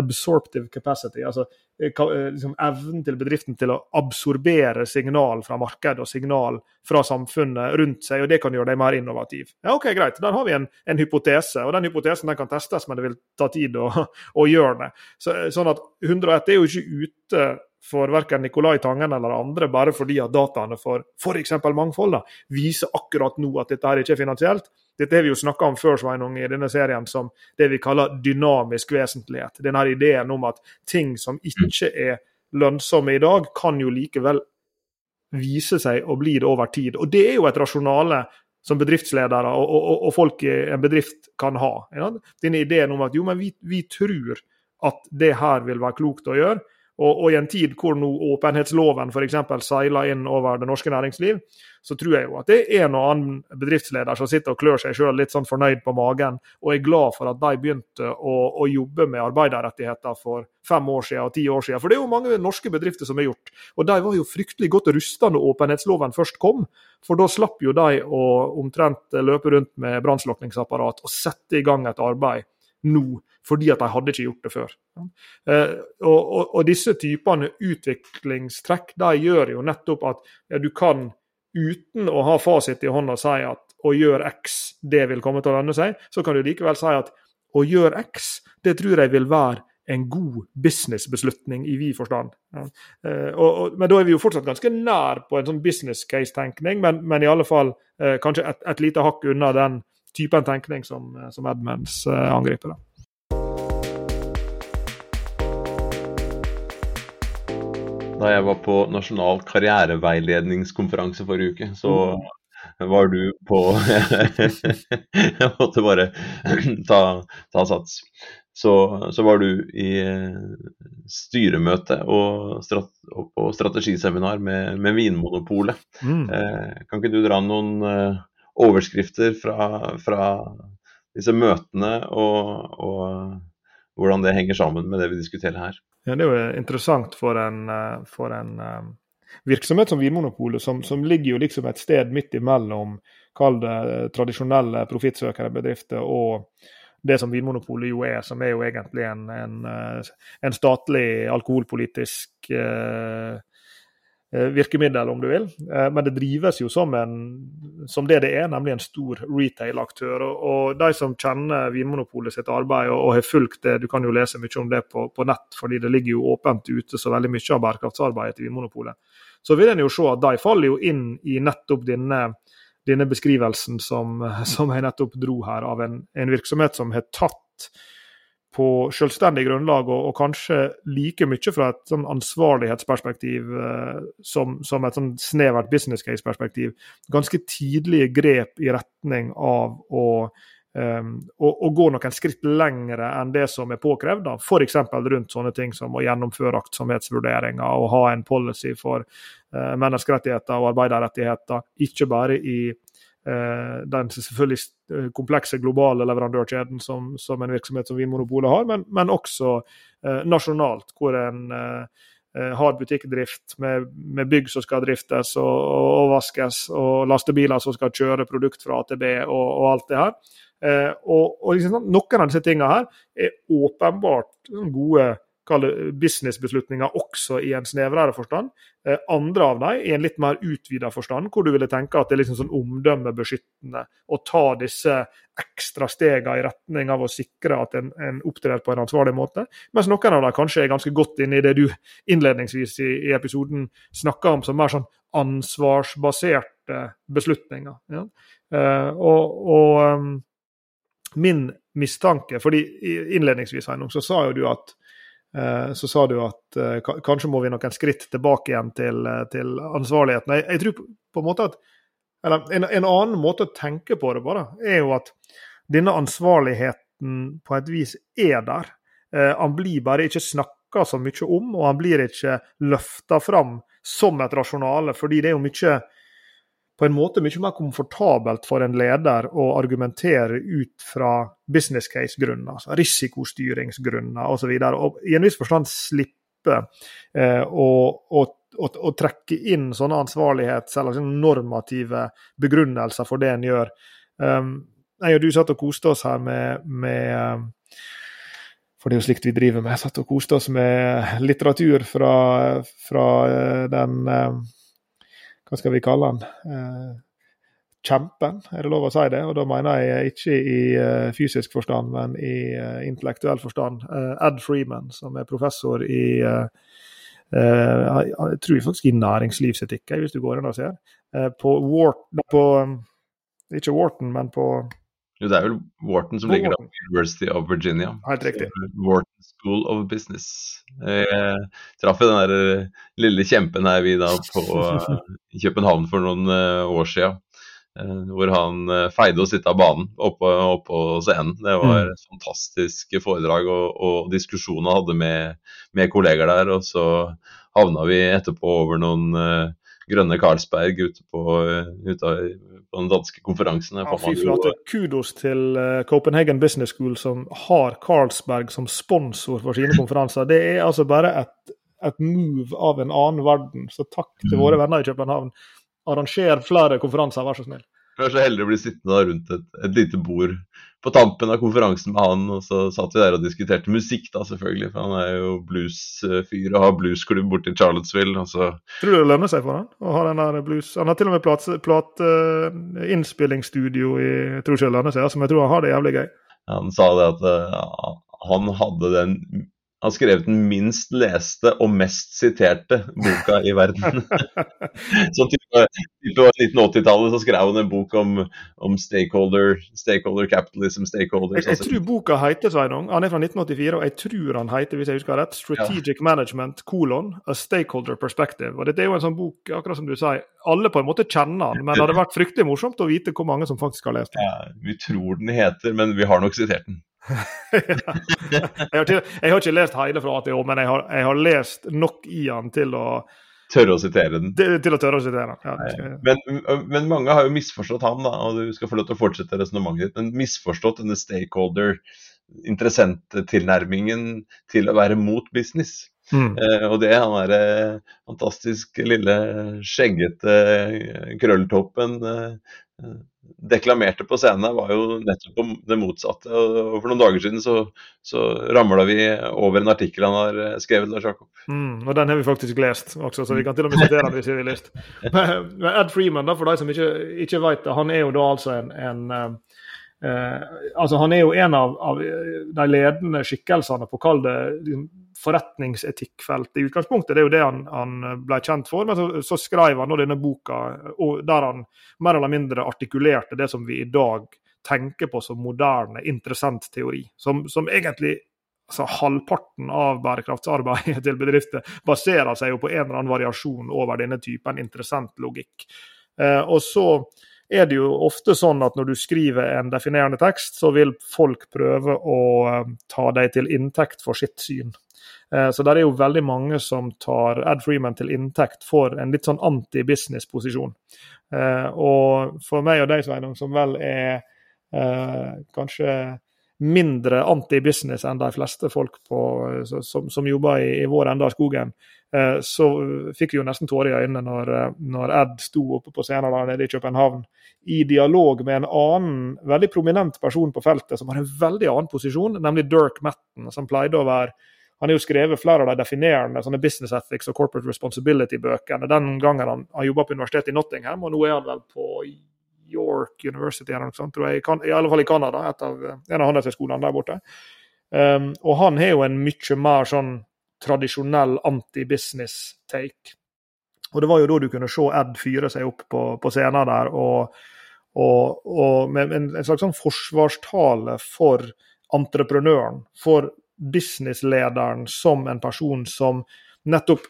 absorptive capacity. altså Eh, eh, liksom, evnen til bedriften til å absorbere signal fra markedet og signal fra samfunnet rundt seg, og det kan gjøre dem mer innovative. Ja, ok, Greit, der har vi en, en hypotese, og den hypotesen den kan testes, men det vil ta tid å, å gjøre det. Så, sånn at 101 er jo ikke ute for verken Nicolai Tangen eller andre bare fordi at dataene for f.eks. mangfold da, viser akkurat nå at dette her ikke er finansielt. Dette har vi jo snakka om før Sveinung, i denne serien som det vi kaller dynamisk vesentlighet. Denne ideen om at ting som ikke er lønnsomme i dag, kan jo likevel vise seg å bli det over tid. Og Det er jo et rasjonale som bedriftsledere og, og, og folk i en bedrift kan ha. Ja? Denne ideen om at jo, men vi, vi tror at det her vil være klokt å gjøre. Og, og, i en tid hvor nå åpenhetsloven f.eks. seiler inn over det norske næringsliv, så tror jeg jo at det er en og annen bedriftsleder som sitter og klør seg sjøl litt sånn fornøyd på magen, og er glad for at de begynte å, å jobbe med arbeiderrettigheter for fem år siden og ti år siden. For det er jo mange norske bedrifter som har gjort. Og de var jo fryktelig godt rusta når åpenhetsloven først kom. For da slapp jo de å omtrent løpe rundt med brannslukningsapparat og sette i gang et arbeid nå fordi at de hadde ikke gjort det før. Eh, og, og, og, disse typene utviklingstrekk de gjør jo nettopp at ja, du kan, uten å ha fasit i hånda, si at å gjøre X, det vil komme til å lønne seg. Så kan du likevel si at å gjøre X, det tror jeg vil være en god businessbeslutning i vid forstand. Ja. Og, og, men da er vi jo fortsatt ganske nær på en sånn business case-tenkning, men, men, i alle fall eh, kanskje et, et lite hakk unna den typen tenkning som, eh, som Edmunds eh, angriper. Da. Da jeg var på nasjonal karriereveiledningskonferanse forrige uke, så var du på Jeg måtte bare ta, ta sats. Så, så, var du i eh, styremøte og, strat, og på strategiseminar med, med Vinmonopolet. Mm. Kan ikke du dra noen overskrifter fra, fra disse møtene, og, og hvordan det henger sammen med det vi diskuterer her? Ja, det er jo interessant for en, eh, for en um, virksomhet som Vinmonopolet, som, som, ligger jo liksom et sted midt imellom tradisjonelle profittsøkere bedrifter og det som Vinmonopolet jo er, som er jo egentlig en, en, eh, en statlig alkoholpolitisk Eh, virkemiddel, om du vil. Eh, men det drives jo som, en, som det det er, nemlig en stor retail-aktør. Og, de som kjenner Vinmonopolet sitt arbeid og, har fulgt det, du kan jo lese mye om det på, på, nett, fordi det ligger jo åpent ute så veldig mye av bærekraftsarbeidet til Vinmonopolet. Så vil en jo se at de faller jo inn i nettopp denne, denne beskrivelsen som, som, jeg nettopp dro her, av en, en virksomhet som har tatt på selvstendig grunnlag, og, og, kanskje like mye fra et sånn ansvarlighetsperspektiv eh, som, som, et sånn snevert business case-perspektiv, ganske tidlige grep i retning av å å, gå noen skritt lengre enn det som er påkrevd. F.eks. rundt sånne ting som å gjennomføre aktsomhetsvurderinger og ha en policy for uh, menneskerettigheter og arbeiderrettigheter. Ikke bare i den selvfølgelig eh, komplekse globale leverandørkjeden som, som en virksomhet som Vinmonopolet har, men, men også eh, nasjonalt, hvor en har butikkdrift med, med, bygg som skal driftes og, og, vaskes, og lastebiler som skal kjøre produkt fra AtB og, og alt det her. Eh, og, og liksom, sånn, Noen av disse tingene her er åpenbart gode businessbeslutninger også i en snevrere forstand. Eh, andre av dem i en litt mer utvida forstand, hvor du ville tenke at det er liksom sånn omdømmebeskyttende å ta disse ekstra stegene i retning av å sikre at en, en opptrer på en ansvarlig måte. Mens noen av dem kanskje er ganske godt inne i det du innledningsvis i, i episoden snakka om som mer sånn ansvarsbaserte beslutninger. Ja? Eh, og, og um, min mistanke fordi Innledningsvis Einung, så sa jo du at så sa du at eh, kanskje må vi noen skritt tilbake igjen til, eh, til ansvarligheten. Jeg, jeg, tror på en måte at eller en, en, annen måte å tenke på det bare, er jo at denne ansvarligheten på et vis er der. Eh, han blir bare ikke snakka så mye om, og han blir ikke løfta fram som et rasjonale, fordi det er jo mye på en måte mye mer komfortabelt for en leder å argumentere ut fra business case-grunner, altså risikostyringsgrunner osv. Og, i en viss forstand slippe eh, å, å, å, å, trekke inn sånne ansvarlighets- eller sånne normative begrunnelser for det en gjør. Um, jeg og du satt og koste oss her med, med um, for det er jo slikt vi driver med. Jeg satt og koste oss med litteratur fra, fra uh, den uh, hva skal vi kalle han? Eh, kjempen, er det lov å si det? Og da mener jeg ikke i uh, fysisk forstand, men i intellektuell forstand. Ed Freeman, som er professor i jeg tror faktisk i næringslivsetikk, hvis du går inn og ser. på Wharton, Ikke Wharton, men på jo, det er vel Wharton som ligger der, University of Virginia. Helt riktig. Wharton School of Business. Jeg traff den der eh, lille kjempen her vi da på København for noen eh, år siden. Eh, hvor han feide å sitte av banen oppå, oppå scenen. Det var mm. fantastiske foredrag og, og diskusjoner han hadde med, med, kolleger der. Og så havna vi etterpå over noen grønne Carlsberg ute på, ute på den danske konferansen. Ja, fy flate. Kudos til uh, Copenhagen Business School som har Carlsberg som sponsor for sine konferanser. Det er altså bare et, et move av en annen verden. Så takk til mm. våre venner i København. Arranger flere konferanser, vær så snill. Vi var så heldige å bli sittende rundt et, et, lite bord på tampen av konferansen med han, og så satt vi der og diskuterte musikk, da selvfølgelig. For han er jo bluesfyr og har bluesklubb borte i Charlottesville. Altså. Tror du det lønner seg for han å ha den der blues? Han har til og med plateinnspillingsstudio plat, uh, i Tror ikke det lønner seg, som jeg tror han har det jævlig gøy. Han sa det at uh, han hadde den har skrevet den minst leste og mest siterte boka i verden. så type, type 1980-tallet så skrev hun en bok om, om stakeholder, stakeholder, capitalism, stakeholders. Jeg, jeg tror boka heter Sveinung, han er fra 1984, og jeg tror han heter hvis jeg husker rett, Strategic ja. Management, colon, A Stakeholder Perspective. Og Dette er jo en sånn bok, akkurat som du sier, alle på en måte kjenner den, men det hadde vært fryktelig morsomt å vite hvor mange som faktisk har lest den. Ja, vi tror den heter, men vi har nok sitert den jeg, har til, jeg, har ikke lest hele fra A til Å, men jeg har, jeg har, lest nok i han til å Tørre å sitere den. Til, til å tørre å sitere den, ja. Men, men, mange har jo misforstått ham, da, og du skal få lov til å fortsette resonnementet ditt, men misforstått denne stakeholder, interessenttilnærmingen til å være mot business. Mm. Eh, og det han derre eh, fantastisk lille skjeggete eh, krølltoppen eh, deklamerte på scenen, var jo nettopp det motsatte. Og for noen dager siden så, så ramla vi over en artikkel han har skrevet, Lars Jakob. Mm, og den har vi faktisk lest også, så vi kan til og med sitere den hvis vi har lyst. Men Ed Freeman, da, for de som ikke, ikke vet det, han er jo da altså en, en altså Han er jo en av, av de ledende skikkelsene på kall det liksom, forretningsetikkfeltet i utgangspunktet. Det er jo det han, han ble kjent for. Men så, så skrev han denne boka der han mer eller mindre artikulerte det som vi i dag tenker på som moderne interessentteori. Som, som egentlig altså Halvparten av bærekraftsarbeidet til bedrifter baserer seg jo på en eller annen variasjon over denne typen interessentlogikk. Eh, og så er det jo ofte sånn at når du skriver en definerende tekst, så vil folk prøve å eh, ta deg til inntekt for sitt syn. Eh, så der er jo veldig mange som tar Ad Freeman til inntekt for en litt sånn anti-business-posisjon. Og for meg og deg, Sveinung, som vel er kanskje mindre anti-business enn de fleste folk på, som, som, jobber i, i vår ende av skogen, Eh, så fikk vi jo nesten tårer i øynene når, eh, når, Ed sto oppe på scenen der nede i København i dialog med en annen veldig prominent person på feltet som har en veldig annen posisjon, nemlig Dirk Matten, som pleide å være han har jo skrevet flere av de definerende sånne business ethics og corporate responsibility-bøkene den gangen han, han jobba på universitetet i Nottingham, og nå er han vel på York University, eller noe sånt, tror jeg, i alle fall i Canada, en av handelshøyskolene der borte. Um, og han har jo en mye mer sånn tradisjonell anti-business-take. Og Det var jo da du kunne se Ed fyre seg opp på, på scenen der, og, og, og med en, en, slags sånn forsvarstale for entreprenøren, for businesslederen som en person som nettopp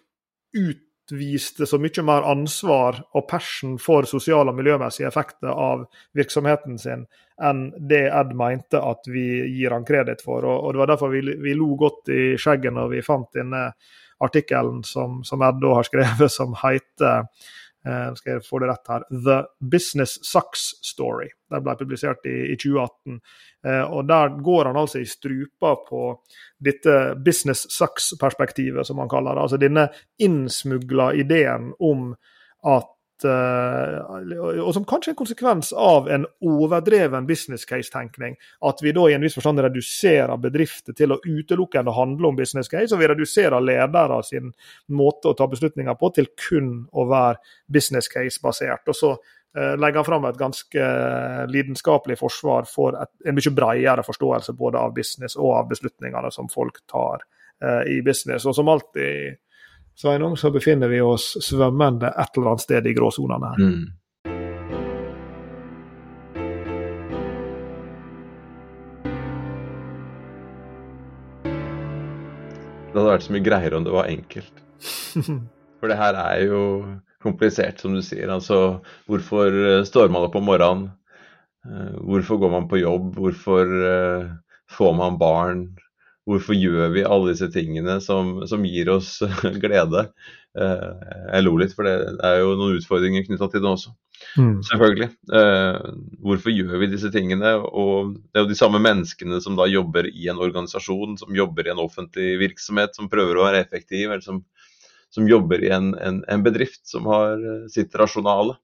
ut utviste så mye mer ansvar og passion for sosiale og miljømessige effekter av virksomheten sin enn det Ed mente at vi gir han kreditt for. Og, Det var derfor vi, vi, lo godt i skjegget når vi fant denne artikkelen som, som Ed da har skrevet, som heter skal jeg få det rett her, The Business Sucks Story. Den ble publisert i, i 2018. Eh, og Der går han altså i strupa på dette business sucks-perspektivet, som han kaller det. Altså denne innsmugla ideen om at og som kanskje er en konsekvens av en overdreven business case-tenkning. At vi da i en viss forstand reduserer bedrifter til å utelukkende handle om business case, og vi reduserer ledere sin måte å ta beslutninger på til kun å være business case-basert. Og så uh, legger han fram et ganske lidenskapelig forsvar for et, en mye bredere forståelse både av business og av beslutningene som folk tar uh, i business. Og som alltid Sveinung, så befinner vi oss svømmende et eller annet sted i gråsonene her. Mm. Det hadde vært så mye greiere om det var enkelt. For det her er jo komplisert, som du sier. Altså, hvorfor eh, står man opp om morgenen? Eh, hvorfor går man på jobb? Hvorfor eh, får man barn? Hvorfor gjør vi alle disse tingene som, som gir oss glede? Eh, jeg lo litt, for det er jo noen utfordringer knytta til det også. Mm. Selvfølgelig. Eh, hvorfor gjør vi disse tingene? Og det er jo de samme menneskene som da jobber i en organisasjon, som jobber i en offentlig virksomhet, som prøver å være effektiv, eller som, som jobber i en, en, en, bedrift som har eh, sitt rasjonale.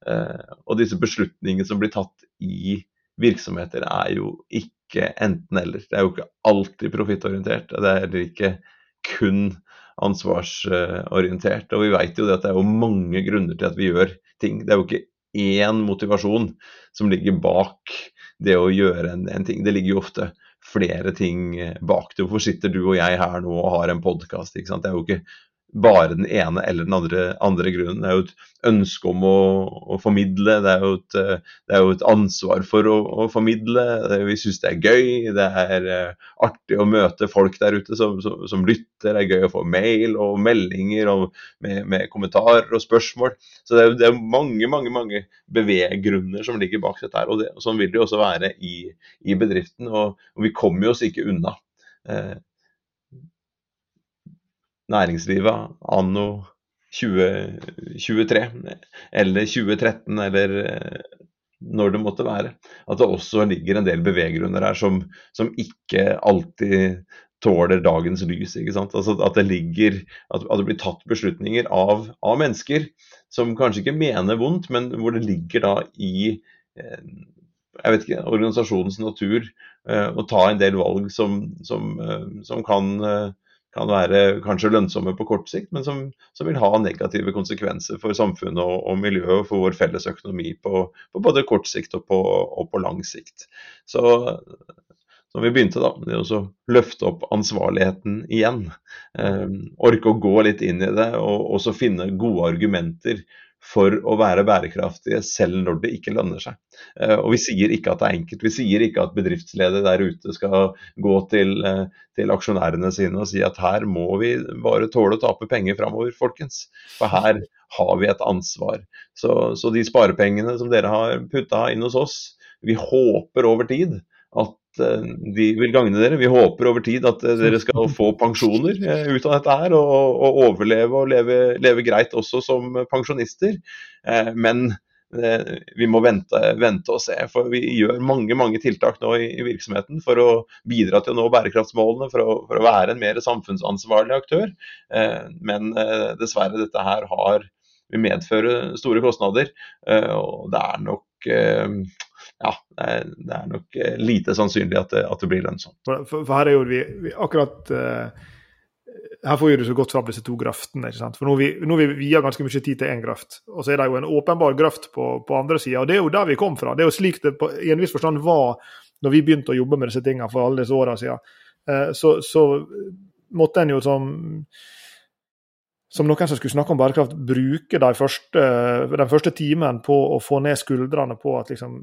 Og disse beslutningene som blir tatt i virksomheter, er jo ikke enten-eller. Det er jo ikke alltid profittorientert. Det er heller ikke kun ansvarsorientert. Og vi vet jo at det er jo mange grunner til at vi gjør ting. Det er jo ikke én motivasjon som ligger bak det å gjøre en, en ting. Det ligger jo ofte flere ting bak det. Hvorfor sitter du og jeg her nå og har en podkast? Det er jo ikke bare den ene eller den andre, andre grunnen. Det er jo et ønske om å, å formidle, det er, et, det er, jo et, ansvar for å, å formidle. Vi syns det er gøy, det er uh, artig å møte folk der ute som, som, som, lytter. Det er gøy å få mail og meldinger og med, med, kommentarer og spørsmål. Så det er, det er, mange mange, mange beveggrunner som ligger bak dette. her, og det, Sånn vil det jo også være i, i bedriften. Og, og, vi kommer jo oss ikke unna. Uh, næringslivet anno 2023 eller 2013 eller eh, når det måtte være. At det også ligger en del beveggrunner her som, som ikke alltid tåler dagens lys. ikke sant? Altså At det ligger, at, det blir tatt beslutninger av, av, mennesker som kanskje ikke mener vondt, men hvor det ligger da i eh, jeg vet ikke, organisasjonens natur eh, å ta en del valg som, som, som kan kan være kanskje lønnsomme på kort sikt, men som, som vil ha negative konsekvenser for samfunnet og, og miljøet og for vår felles økonomi på, på både kort sikt og på, og på, lang sikt. Så som vi begynte, da, det å løfte opp ansvarligheten igjen. Eh, orke å gå litt inn i det og også finne gode argumenter for å være bærekraftige selv når det ikke lønner seg. Eh, og Vi sier ikke at det er enkelt. Vi sier ikke at bedriftsledere der ute skal gå til, eh, til aksjonærene sine og si at her må vi bare tåle å tape penger framover, folkens. For her har vi et ansvar. Så, så de sparepengene som dere har putta inn hos oss, vi håper over tid at de vil gagne dere. Vi håper over tid at eh, dere skal få pensjoner eh, ut av dette her, og, og overleve og leve, leve, greit også som pensjonister. Men vi må vente, vente, og se. For vi gjør mange mange tiltak nå i, i virksomheten for å bidra til å nå bærekraftsmålene, for å, for å være en mer samfunnsansvarlig aktør. Men dessverre, dette her har vil medføre store kostnader. Og det er nok ja, det er nok eh, lite sannsynlig at det, at det blir lønnsomt. For, for, her er jo vi, vi akkurat uh, Her får vi så godt fram disse to graftene. ikke sant? For Nå har vi via ganske mye tid til én graft, og så er det jo en åpenbar graft på, på andre sida. Det er jo der vi kom fra. Det er jo slik det på, i en viss forstand var når vi begynte å jobbe med disse tingene for alle disse åra siden. Uh, så, så måtte en jo som som noen som skulle snakke om bærekraft, bruke de første, den første timen på å få ned skuldrene på at liksom,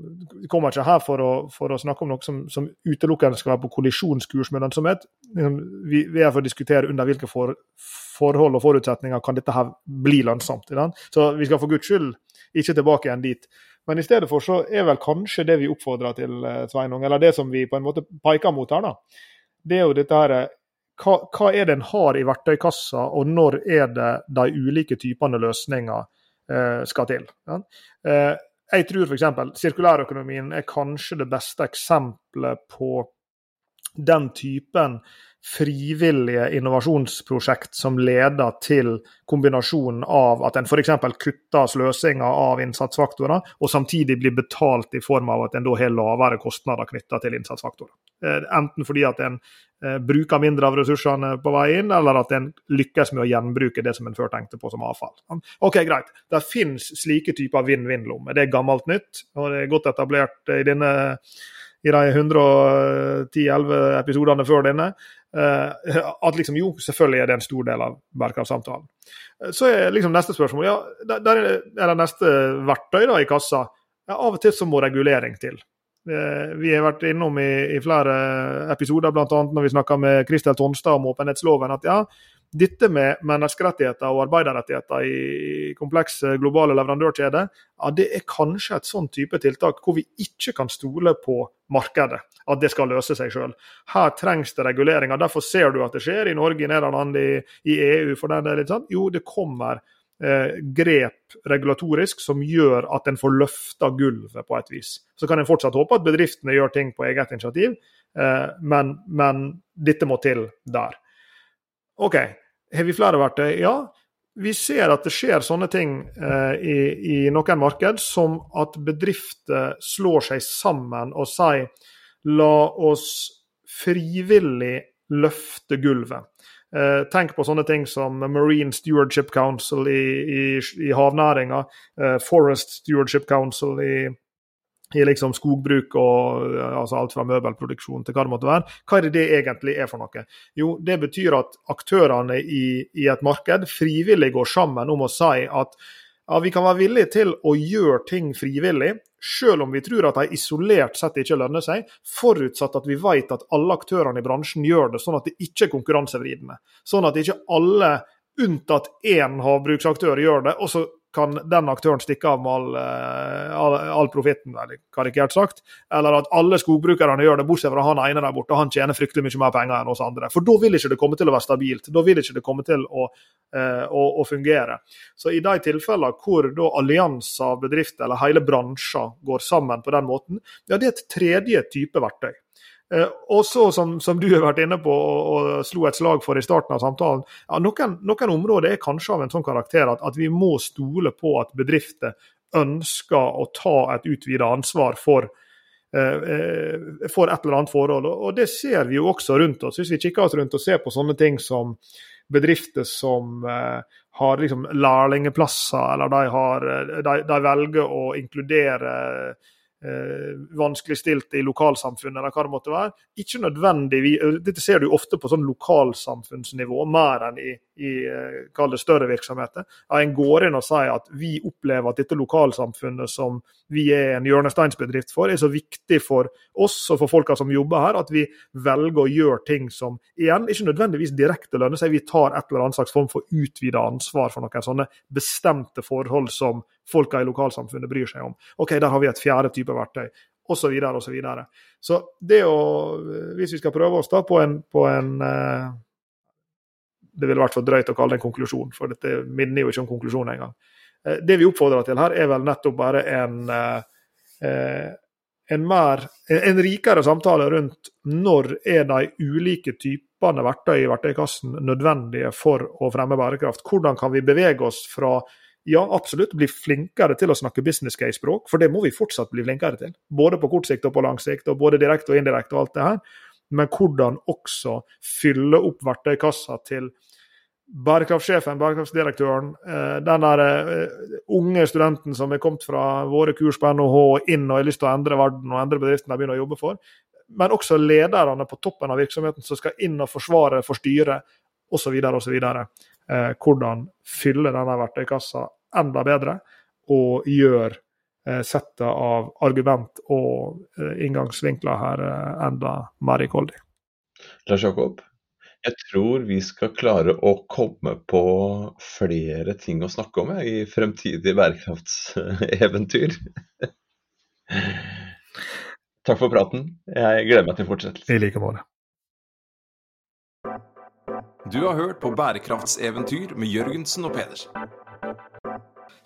Vi kommer ikke her for å, for å snakke om noe som, som, utelukkende skal være på kollisjonskurs med lønnsomhet. Liksom, vi, vi, er for å diskutere under hvilke for, forhold og forutsetninger kan dette her bli lønnsomt. Så vi skal for guds skyld ikke tilbake igjen dit. Men i stedet for så er vel kanskje det vi oppfordrer til, eh, Sveinung, eller det som vi på en måte peker mot her, da, det er jo dette her hva, hva, er det en har i verktøykassa, og når er det de ulike typene løsninger eh, skal til. Ja? Eh, jeg tror f.eks. sirkulærøkonomien er kanskje det beste eksempelet på den typen frivillige innovasjonsprosjekt som leder til kombinasjonen av at en f.eks. kutter sløsinga av innsatsfaktorer, og samtidig blir betalt i form av at en da har lavere kostnader knytta til innsatsfaktorer. Eh, enten fordi at en eh, bruker mindre av ressursene på vei inn, eller at en lykkes med å gjenbruke det som en før tenkte på som avfall. Ok, Greit, det finnes slike typer vinn-vinn-lommer. Det er gammelt nytt, og det er godt etablert i, denne, i de 110-11 episodene før denne. Eh, at liksom, jo, selvfølgelig er det en stor del av bærekraftsamtalen. Så er liksom neste spørsmål ja, der er det neste verktøy da i kassa. Ja, av og til så må regulering til. Eh, vi har vært innom i, i flere episoder, bl.a. når vi snakka med Kristel Tonstad om åpenhetsloven, at ja, dette med menneskerettigheter og arbeiderrettigheter i komplekse globale leverandørkjeder, ja, det er kanskje et sånn type tiltak hvor vi ikke kan stole på markedet, at det skal løse seg sjøl. Her trengs det reguleringer. Derfor ser du at det skjer i Norge, i Nederland, i, i EU. for den sånn. Jo, det kommer eh, grep regulatorisk som gjør at en får løfta gulvet på et vis. Så kan en fortsatt håpe at bedriftene gjør ting på eget initiativ, eh, men, men, dette må til der. OK, har vi flere verktøy? Ja. Vi ser at det skjer sånne ting eh, i, i, noen marked, som at bedrifter slår seg sammen og sier la oss frivillig løfte gulvet. Eh, tenk på sånne ting som Marine Stewardship Council i, i, i havnæringa, eh, Forest Stewardship Council i, i liksom skogbruk og altså alt fra møbelproduksjon til hva det måtte være. Hva er det det egentlig er for noe? Jo, det betyr at aktørene i, i et marked frivillig går sammen om å si at ja, vi kan være villige til å gjøre ting frivillig, selv om vi tror at de isolert sett ikke lønner seg, forutsatt at vi vet at alle aktørene i bransjen gjør det sånn at det ikke er konkurransevridende. Sånn at ikke alle unntatt én havbruksaktør gjør det, og så kan den aktøren stikke av med all, eh, all, all profitten, karikert sagt. Eller at alle skogbrukerne gjør det, bortsett fra han ene der borte. Han tjener fryktelig mye mer penger enn oss andre. For da vil ikke det komme til å være stabilt. Da vil ikke det komme til å, eh, å, å fungere. Så i de tilfellene hvor da allianser bedrifter eller hele bransjer går sammen på den måten, ja, det er et tredje type verktøy. Eh, og så, som, som, du har vært inne på og, og, slo et slag for i starten av samtalen, ja, noen, noen, områder er kanskje av en sånn karakter at, at, vi må stole på at bedrifter ønsker å ta et utvidet ansvar for, eh, eh, for et eller annet forhold. Og, det ser vi jo også rundt oss. Hvis vi kikker oss rundt og ser på sånne ting som bedrifter som har liksom lærlingplasser, eller de, har, de, de velger å inkludere eh, vanskeligstilte i lokalsamfunnet, eller hva det måtte være. Ikke nødvendigvis, Dette ser du ofte på sånn lokalsamfunnsnivå, mer enn i, i kall det større virksomheter. Ja, en går inn og sier at vi opplever at dette lokalsamfunnet som vi er en hjørnesteinsbedrift for, er så viktig for oss og for folka som jobber her, at vi velger å gjøre ting som igjen ikke nødvendigvis direkte lønner seg. Vi tar et eller annet slags form for utvida ansvar for noen sånne bestemte forhold som folka i lokalsamfunnet bryr seg om. Ok, Der har vi et fjerde type verktøy Og Så, videre, og så, videre. så det å, hvis vi skal prøve oss da på en, på en eh, Det ville vært for drøyt å kalle det en konklusjon, for dette minner jo ikke om konklusjon engang. Eh, det vi oppfordrer til her, er vel nettopp bare en, eh, en, mer, en rikere samtale rundt når er de ulike typene verktøy i verktøykassen nødvendige for å fremme bærekraft. Hvordan kan vi bevege oss fra ja, absolutt bli flinkere til å snakke business case-språk, for det må vi fortsatt bli flinkere til. Både på kort sikt og på lang sikt, og både direkte og indirekte og alt det her. Men hvordan også fylle opp verktøykassa til bærekraftsjefen, bærekraftsdirektøren, eh, den der eh, unge studenten som er kommet fra våre kurs på NHH inn og har lyst til å endre verden og endre bedriften de begynner å jobbe for. Men også lederne på toppen av virksomheten som skal inn og forsvare for styret osv. osv. Eh, hvordan fylle denne verktøykassa enda bedre og gjør eh, settet av argument og eh, inngangsvinkler her eh, enda mer rikholdig. Lars Jakob, jeg tror vi skal klare å komme på flere ting å snakke om jeg, i fremtidige bærekraftseventyr. Takk for praten. Jeg gleder meg til fortsettelsen. I like måte. Du har hørt på Bærekraftseventyr med Jørgensen og Pedersen.